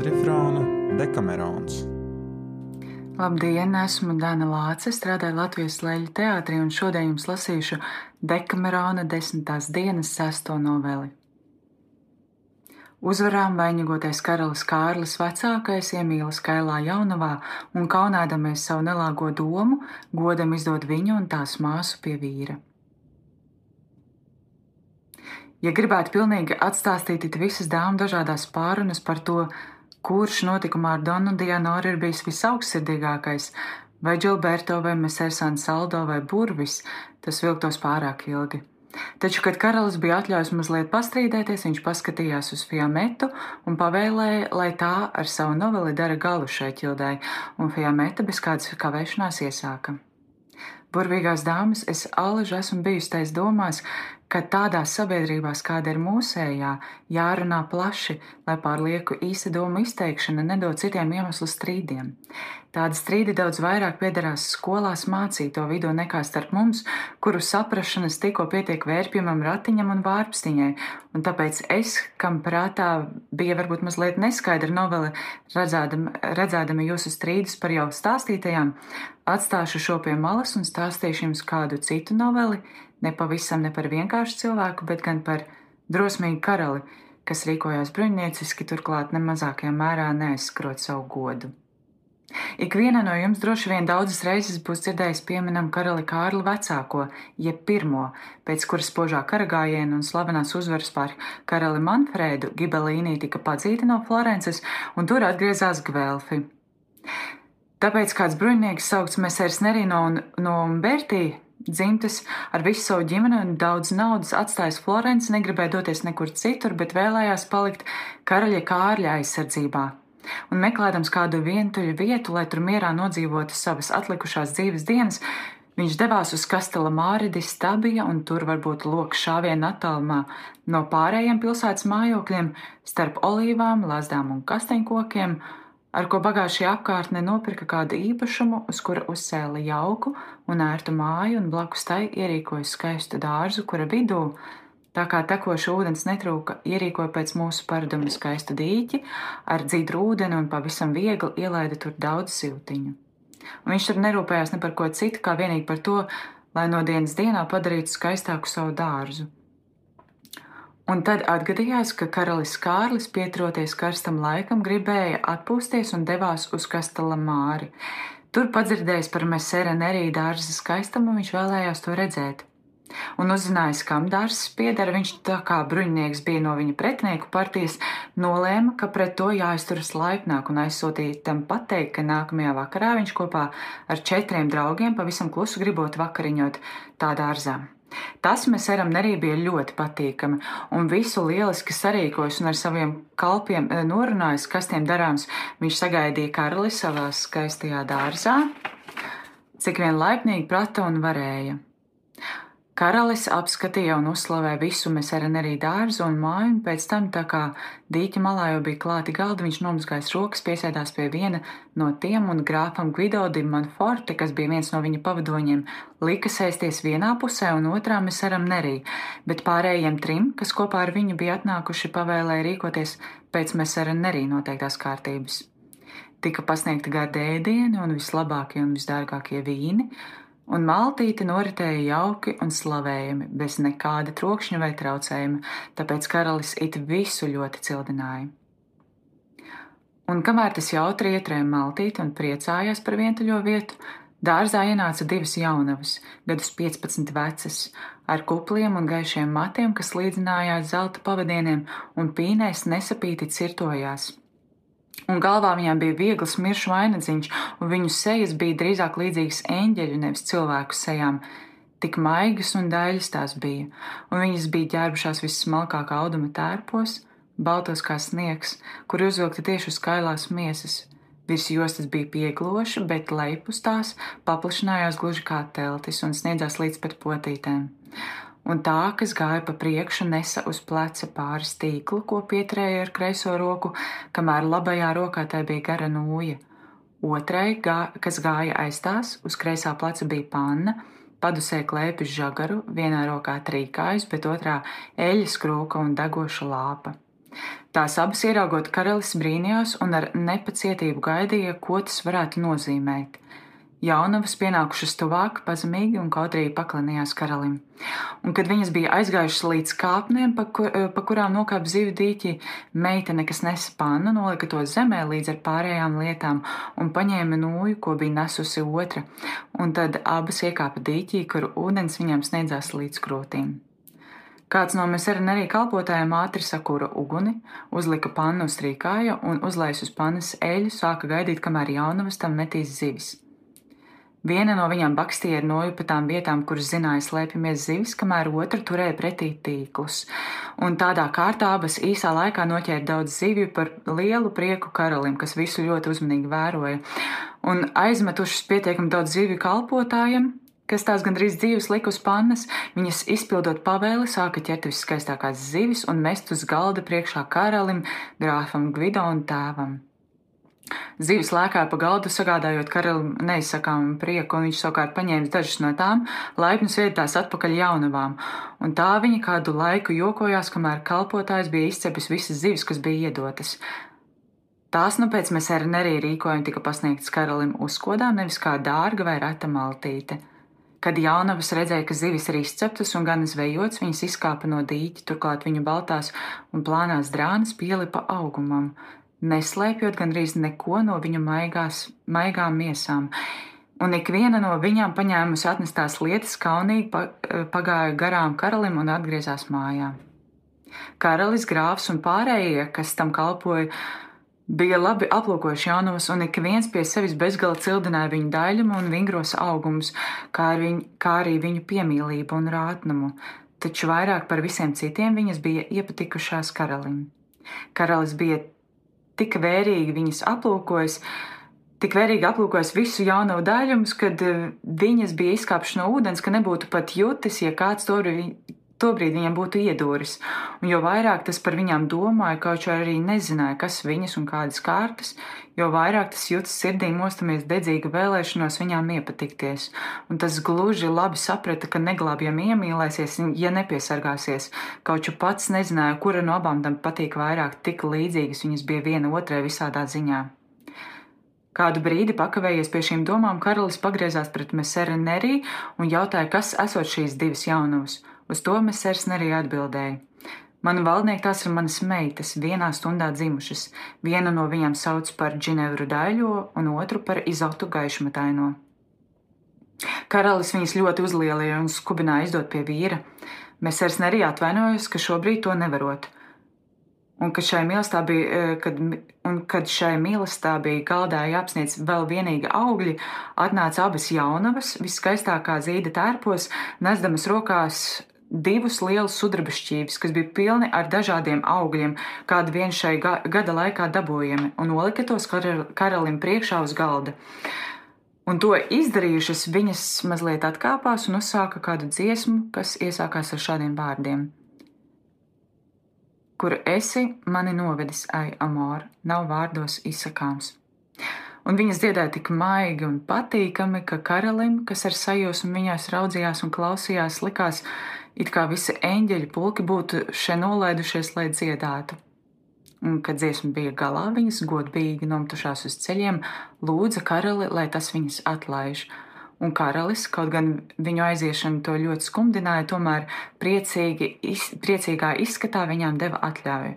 kvadrifrāna Dekamerons. Labdien, esmu Dana Lāce, strādāju Latvijas Leļu teātrī un šodien jums lasīšu Dekamerona desmitās dienas sesto noveli. Uzvarām vainagotais karalis Kārlis vecākais iemīla skailā jaunavā un kaunēdamies savu nelāgo domu, godam izdod viņu un tās māsu pie vīra. Ja gribētu pilnīgi atstāstīt visas dāmas dažādās pārunas par to, kurš notikumā ar Donu Dianoru ir bijis visaugstsirdīgākais, vai Gilberto, vai Mesersāns Saldo, vai Burvis, tas vilktos pārāk ilgi. Taču, kad karalis bija atļāvis mazliet pastrīdēties, viņš paskatījās uz Fiametu un pavēlēja, lai tā ar savu noveli dara galu šai ķildai, un Fiameta bez kādas kavēšanās iesāka. Burvīgās dāmas, es alaži esmu bijusi tais domās, ka tādās sabiedrībās, kāda ir mūsējā, jārunā plaši, lai pārlieku īsa doma izteikšana nedod citiem iemeslu strīdiem. Tādi strīdi daudz vairāk piederās skolās mācīto vidū nekā starp mums, kuru saprašanas tikko pietiek vērpjamam ratiņam un vārpstiņai, un tāpēc es, kam prātā bija varbūt mazliet neskaidra novele, redzēdama, redzēdama jūsu strīdus par jau stāstītajām, atstāšu šo pie malas un stāstīšu jums kādu citu noveli, nepavisam ne par vienkāršu cilvēku, bet gan par drosmīgu karali, kas rīkojās bruņnieciski, turklāt nemazākajā mērā neaizskrot savu godu. Ikviena no jums droši vien daudzas reizes būs dzirdējis pieminam karali Kārli vecāko, jeb pirmo, pēc kuras spožā karagājiena un slavenās uzvaras pār karali Manfrēdu Gibelīnī tika padzīta no Florences, un tur atgriezās Gvelfi. Tāpēc kāds bruņnieks saukts Mesers Nerino un no Bertī dzimtas ar visu savu ģimeni un daudz naudas atstājis Florenci, negribēja doties nekur citur, bet vēlējās palikt karaļa Kārļa aizsardzībā. Un meklējams kādu vientuļu vietu, lai tur mierā nodzīvotu savas atlikušās dzīves dienas, viņš devās uz Kastela Māridi stabija un tur varbūt loks šāviena attālumā no pārējiem pilsētas mājokļiem starp olīvām, lazdām un kasteņkokiem, ar ko bagāšie apkārtne nopirka kādu īpašumu, uz kura uzcēla jauku un ērtu māju un blakus tai ierīkoja skaistu dārzu, kura vidū, tā kā tekoša ūdens netrūka, ierīkoja pēc mūsu paraduma skaistu dīķi ar dzīdru ūdeni un pavisam viegli ielaida tur daudz siltiņu. Un viņš tur nerūpējās ne par ko citu, kā vienīgi par to, lai no dienas dienā padarītu skaistāku savu dārzu. Un tad atgadījās, ka karalis Kārlis, pietroties karstam laikam, gribēja atpūsties un devās uz Kastela māri. Tur padzirdējis par mesēra nerīda dārza skaistumu, viņš vēlējās to redzēt. Un uzzinājis, kam dārzs pieder, viņš tā kā bruņinieks bija no viņa pretinieku partijas, nolēma, ka pret to jāizturas laipnāk un aizsūtīja tam pateikt, ka nākamajā vakarā viņš kopā ar četriem draugiem pavisam klusu gribot vakariņot tā dārzā. Tas Meseram arī bija ļoti patīkami, un visu lieliski sarīkojis un ar saviem kalpiem eh, norunājis, kas tiem darāms. Viņš sagaidīja karali savā skaistajā dārzā, cik vien laipnīgi prata un varēja. Karalis apskatīja un uzslavēja visu meserenerī dārzu un māju, un pēc tam, tā kā dīķa malā jau bija klāti galdi, viņš nomazgājis rokas, piesēdās pie viena no tiem, un grāfam Guido di Manforte, kas bija viens no viņa pavadoņiem, lika sēsties vienā pusē un otrā meseram nerī, bet pārējiem trim, kas kopā ar viņu bija atnākuši, pavēlēja rīkoties pēc mesera nerī noteiktās kārtības. Tika pasniegta garda ēdieni un vislabākie un visdārgākie vīni, un maltīte noritēja jauki un slavējami, bez nekāda trokšņa vai traucējuma, tāpēc karalis it visu ļoti cildināja. Un kamēr tas jautri ietrēja maltīti un priecājās par vientuļo vietu, dārzā ienāca divas jaunavas, gadus 15 vecas, ar kupliem un gaišiem matiem, kas līdzinājās zelta pavadieniem un pīnēs nesapīti cirtojās un galvā viņām bija viegls miršu vainadziņš, un viņu sejas bija drīzāk līdzīgas eņģeļu, nevis cilvēku sejām. Tik maigas un daļas tās bija, un viņas bija ģērbušās vissmalkākā auduma tērpos, baltos kā sniegs, kur uzvilkta tieši uz kailās miesas. Virs jostas bija piegloša, bet lejpus tās paplašinājās gluži kā teltis un sniedzās līdz pat potītēm un tā, kas gāja pa priekšu, nesa uz pleca pāris tīklu, ko pieturēja ar kreiso roku, kamēr labajā rokā tai bija gara nūja. Otrai, gā, kas gāja aiz tās, uz kreisā pleca bija panna, padusē klēpis žagaru, vienā rokā trīkājus, bet otrā eļas krūka un degoša lāpa. Tās abas ieraugot karalis brīnījās un ar nepacietību gaidīja, ko tas varētu nozīmēt. Jaunavas pienākušas tuvāk, pazemīgi un kautrīgi paklanījās karalim. Un, kad viņas bija aizgājušas līdz kāpnēm, pa, kur, eh, pa kurām nokāpa zivi dīķi, meitene, kas nesa pannu, nolika to zemē līdz ar pārējām lietām un paņēma nūju, ko bija nesusi otra, un tad abas iekāpa dīķī, kur ūdens viņām sniedzās līdz krūtīm. Kāds no mēs arī arī kalpotājiem ātri sakūra uguni, uzlika pannu uz trīkāja un uzlais uz pannas eļu, sāka gaidīt, kamēr jaunavas tam metīs zivis. Viena no viņām bakstīja ar noju pa tām vietām, kuras zināja slēpjamies zivis, kamēr otra turēja pretī tīklus. Un tādā kārtā abas īsā laikā noķēra daudz zivju par lielu prieku karalim, kas visu ļoti uzmanīgi vēroja. Un aizmetušas pietiekami daudz zivju kalpotājiem, kas tās gandrīz dzīves lika uz pannas, viņas izpildot pavēli, sāka ķert viskaistākās zivis un mest uz galda priekšā karalim, grāfam Gvido un tēvam. Zīves lēkāja pa galdu, sagādājot karalim neizsakāmu prieku, un viņš savukārt paņēma dažas no tām, laipni sviedtās atpakaļ jaunavām, un tā viņa kādu laiku jokojās, kamēr kalpotājs bija izcepis visas zivis, kas bija iedotas. Tās nu pēc mēs ar nerī rīkojumu tika pasniegtas karalim uzkodām, nevis kā dārga vai reta maltīte. Kad jaunavas redzēja, ka zivis ir izceptas un gan zvejots, viņas izkāpa no dīķa, turklāt viņu baltās un plānās drānas pielipa augumam, neslēpjot gandrīz neko no viņu maigās, maigām miesām. Un ik viena no viņām paņēmusi atnestās lietas, kaunīgi pagāja garām karalim un atgriezās mājā. Karalis, grāfs un pārējie, kas tam kalpoja, bija labi aplūkojuši jaunus, un ik viens pie sevis bezgala cildināja viņu daļumu un vingros augumus, kā, viņ, kā arī viņu piemīlību un rātnumu, taču vairāk par visiem citiem viņas bija iepatikušās karalim. Karalis bija tik vērīgi viņas aplūkojas, tik vērīgi aplūkojas visu jauno daļumus, kad eh, viņas bija izkāpšas no ūdens, ka nebūtu pat jūtis, ja kāds to Tobrīd viņam būtu iedūris, un jo vairāk tas par viņām domāja, kaut arī nezināja, kas viņas un kādas kārtas, jo vairāk tas jūtas sirdī mostamies dedzīga vēlēšanos viņām iepatikties, un tas gluži labi saprata, ka neglābjami iemīlēsies, ja nepiesargāsies, kaut arī pats nezināja, kura no abām tam patīk vairāk, tik līdzīgas viņas bija viena otrai visādā ziņā. Kādu brīdi pakavējies pie šīm domām, karalis pagriezās pret Meseru Nerī un jautāja, kas esot šīs divas jaunavas. Uz to mesers arī atbildēja. Mani valdnieki tās ir manas meitas, vienā stundā dzimušas. Viena no viņām sauc par Džinevru daļo, un otru par izotu gaišmetaino. Karalis viņas ļoti uzlielīja un skubināja izdot pie vīra. Mesers arī atvainojas, ka šobrīd to nevarot. Un kad šai mīlestā bija, eh, kad, un kad šai mīlestā bija galdā jāapsniedz vēl vienīgi augļi, atnāca abas jaunavas, viskaistākā zīda tērpos, nesdamas rokās divus lielus sudraba šķīvis, kas bija pilni ar dažādiem augļiem, kādi vien šai ga gada laikā dabūjami, un nolika tos karalim priekšā uz galda. Un to izdarījušas, viņas mazliet atkāpās un uzsāka kādu dziesmu, kas iesākās ar šādiem vārdiem: Kur esi mani novedis, ai, amor, nav vārdos izsakāms un viņas dziedāja tik maigi un patīkami, ka karalim, kas ar sajūsmu viņās raudzījās un klausījās, likās, it kā visi eņģeļi pulki būtu šeit nolaidušies, lai dziedātu. Un, kad dziesma bija galā, viņas godīgi nomtušās uz ceļiem, lūdza karali, lai tas viņas atlaiž. Un karalis, kaut gan viņu aiziešana to ļoti skumdināja, tomēr priecīgi, iz, priecīgā izskatā viņām deva atļauju.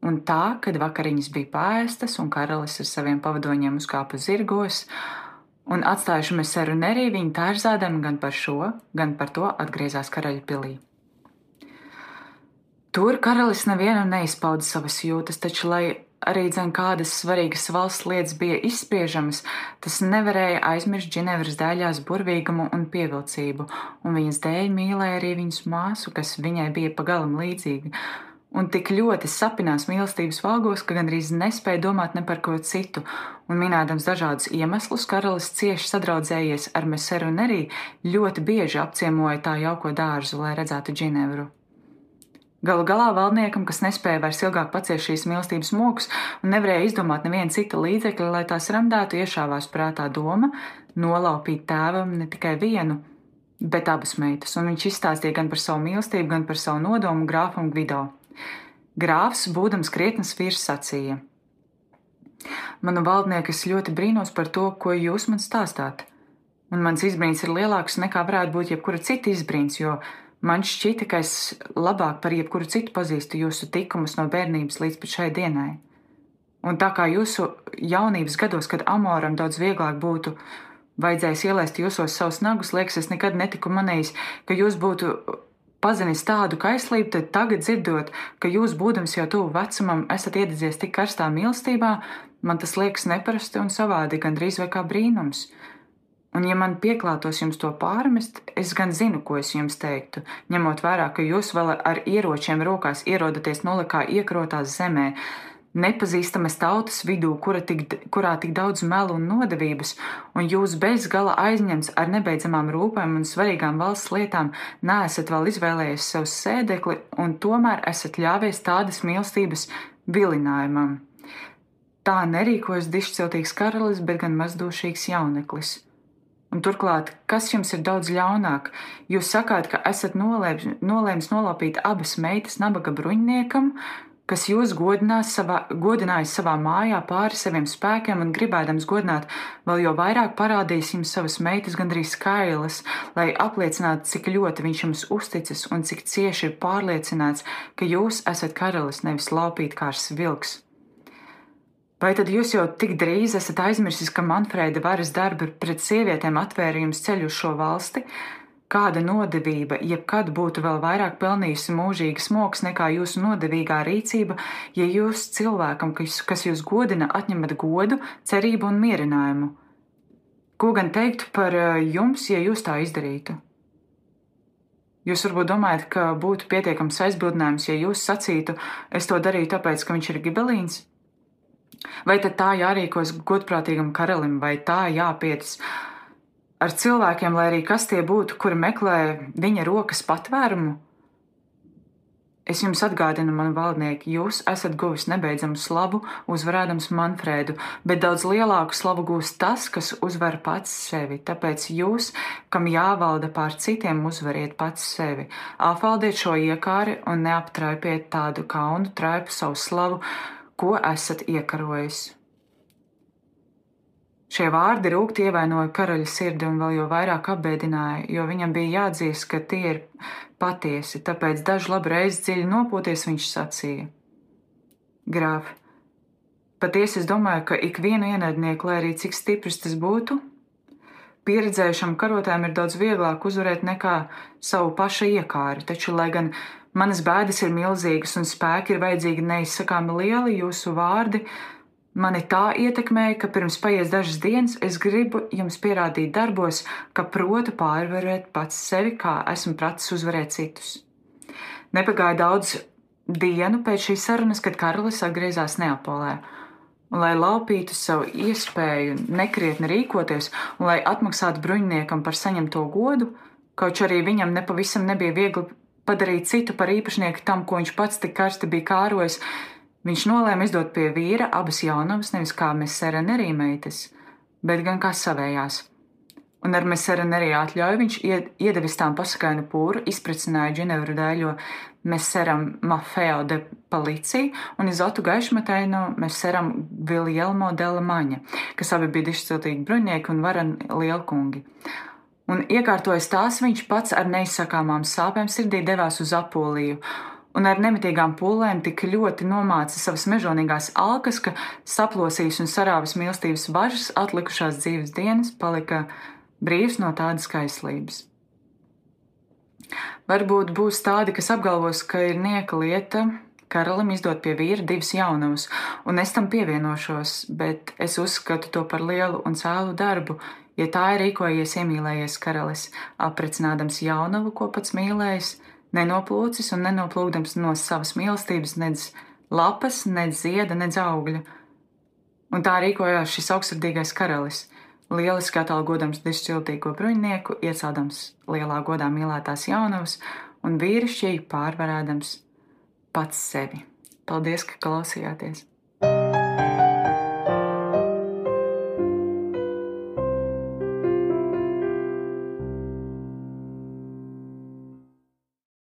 Un tā, kad vakariņas bija pārēstas un karalis ar saviem pavadoņiem uzkāpa zirgos, un atstājuši meseru nerī viņa tārzādami gan par šo, gan par to atgriezās karaļa pilī. Tur karalis nevienam neizpauda savas jūtas, taču, lai arī dzen kādas svarīgas valsts lietas bija izspiežamas, tas nevarēja aizmirst Dženevras dēļās burvīgumu un pievilcību, un viņas dēļ mīlēja arī viņas māsu, kas viņai bija pagalam līdzīga, un tik ļoti sapinās mīlestības valgos, ka gandrīz nespēja domāt ne par ko citu, un minēdams dažādus iemeslus, karalis cieši sadraudzējies ar Meseru un arī ļoti bieži apciemoja tā jauko dārzu, lai redzētu Džinevru. Galu galā valdniekam, kas nespēja vairs ilgāk paciest šīs mīlestības mokus un nevarēja izdomāt nevienu citu līdzekli, lai tās ramdētu, iešāvās prātā doma nolaupīt tēvam ne tikai vienu, bet abas meitas, un viņš izstāstīja gan par savu mīlestību, gan par savu nodomu grāfam Gvido. Grāfs, būdams krietnes vīrs, sacīja: Manu valdnieku es ļoti brīnos par to, ko jūs man stāstāt. Un mans izbrīns ir lielāks nekā varētu būt jebkura cita izbrīns, jo man šķita, ka es labāk par jebkuru citu pazīstu jūsu tikumus no bērnības līdz pat šai dienai. Un tā kā jūsu jaunības gados, kad amoram daudz vieglāk būtu vajadzējis ielaist jūsos savus nagus, liekas, es nekad netiku manījis, ka jūs būtu pazinis tādu kaislību, tad tagad dzirdot, ka jūs, būdams jau tuvu vecumam, esat iededzies tik karstā mīlestībā, man tas liekas neparasti un savādi, gandrīz vai kā brīnums. Un, ja man pieklātos jums to pārmest, es gan zinu, ko es jums teiktu, ņemot vērā, ka jūs vēl ar ieročiem rokās ierodaties nolikā iekrotās zemē, nepazīstamas tautas vidū, kura tik, kurā tik daudz melu un nodevības, un jūs bez gala aizņemts ar nebeidzamām rūpēm un svarīgām valsts lietām, neesat vēl izvēlējies sev sēdekli, un tomēr esat ļāvies tādas mīlestības vilinājumam. Tā nerīkojas dišciltīgs karalis, bet gan mazdošīgs jauneklis. Un turklāt, kas jums ir daudz ļaunāk, jūs sakāt, ka esat nolēmis nolapīt abas meitas nabaga bruņniekam, kas jūs savā, godinājis savā mājā pāri saviem spēkiem un gribēdams godināt, vēl jau vairāk parādījis jums savas meitas gandrīz skailas, lai apliecinātu, cik ļoti viņš jums uzticas un cik cieši ir pārliecināts, ka jūs esat karalis, nevis laupīt kārs vilks. Vai tad jūs jau tik drīz esat aizmirsis, ka Manfrēda varas darbi pret sievietēm atvērījums ceļu uz šo valsti, Kāda nodevība jebkad būtu vēl vairāk pelnījusi mūžīgas smogs nekā jūsu nodevīgā rīcība, ja jūs cilvēkam, kas, kas jūs godina, atņemat godu, cerību un mierinājumu? Ko gan teiktu par eh, jums, ja jūs tā izdarītu? Jūs varbūt domājat, ka būtu pietiekams aizbildinājums, ja jūs sacītu, es to darīju tāpēc, ka viņš ir gibelīns? Vai tad tā jārīkos godprātīgam karalim, vai tā jāpietas ar cilvēkiem, lai arī kas tie būtu, kuri meklē viņa rokas patvērumu? Es jums atgādinu, man valdnieki, jūs esat guvis nebeidzamu slavu, uzvarēdams Manfrēdu, bet daudz lielāku slavu gūs tas, kas uzvar pats sevi. Tāpēc jūs, kam jāvalda pār citiem, uzvariet pats sevi. Apvaldiet šo iekāri un neaptraipiet tādu kaunu traipu savu slavu, ko esat iekarojis. Šie vārdi rūkti ievainoja karaļa sirdi un vēl jau vairāk apbēdināja, jo viņam bija jāatzīst, ka tie ir patiesi, tāpēc dažu labu reizi dziļi nopūties viņš sacīja: Grāf, patiesi es domāju, ka ikvienu ienaidnieku, lai arī cik stiprs tas būtu, pieredzējušam karotājam ir daudz vieglāk uzvarēt nekā savu pašu iekāri, taču, lai gan manas bēdas ir milzīgas un spēki ir vajadzīgi neizsakāmi lieli, jūsu vārdi Mani tā ietekmēja, ka pirms paies dažas dienas es gribu jums pierādīt darbos, ka protu pārvarēt pats sevi, kā esmu pratis uzvarēt citus. Nepagāja daudz dienu pēc šīs sarunas, kad karalis atgriezās Neapolē. Un, lai laupītu savu iespēju nekrietni rīkoties un lai atmaksātu bruņiniekam par saņemto godu, kaut arī viņam nepavisam nebija viegli padarīt citu par īpašnieku tam, ko viņš pats tik karsti bija kārojis, Viņš nolēma izdot pie vīra abas jaunavas nevis kā mesera nerīmeitas, bet gan kā savējās. Un ar mesera nerī atļauju viņš iedevis tām pasakainu pūru, izprecināja Džinevru dēļo meseram Mafeo de Policiju un izotu gaišmetainu meseram Viljelmo de la Maņa, kas abi bija dišciltīgi bruņnieki un varani lielkungi. Un iekārtojas tās viņš pats ar neizsakāmām sāpēm sirdī devās uz Apuliju un ar nemitīgām pūlēm tik ļoti nomāca savas mežonīgās alkas, ka saplosījis un sarāvis mīlestības bažas atlikušās dzīves dienas palika brīvs no tādas kaislības. Varbūt būs tādi, kas apgalvos, ka ir nieka lieta karalim izdot pie vīra divas jaunavas, un es tam pievienošos, bet es uzskatu to par lielu un cēlu darbu, ja tā ir rīkojies iemīlējies karalis, aprecinādams jaunavu, ko pats mīlējis, nenoplūcis un nenoplūdams no savas mīlestības nedz lapas, nedz zieda, nedz augļa. Un tā rīkojās šis augstsirdīgais karalis, lieliski atalgodams dišciltīgo bruņnieku, iecādams lielā godā mīlētās jaunavas un vīrišķīgi pārvarēdams pats sevi. Paldies, ka klausījāties!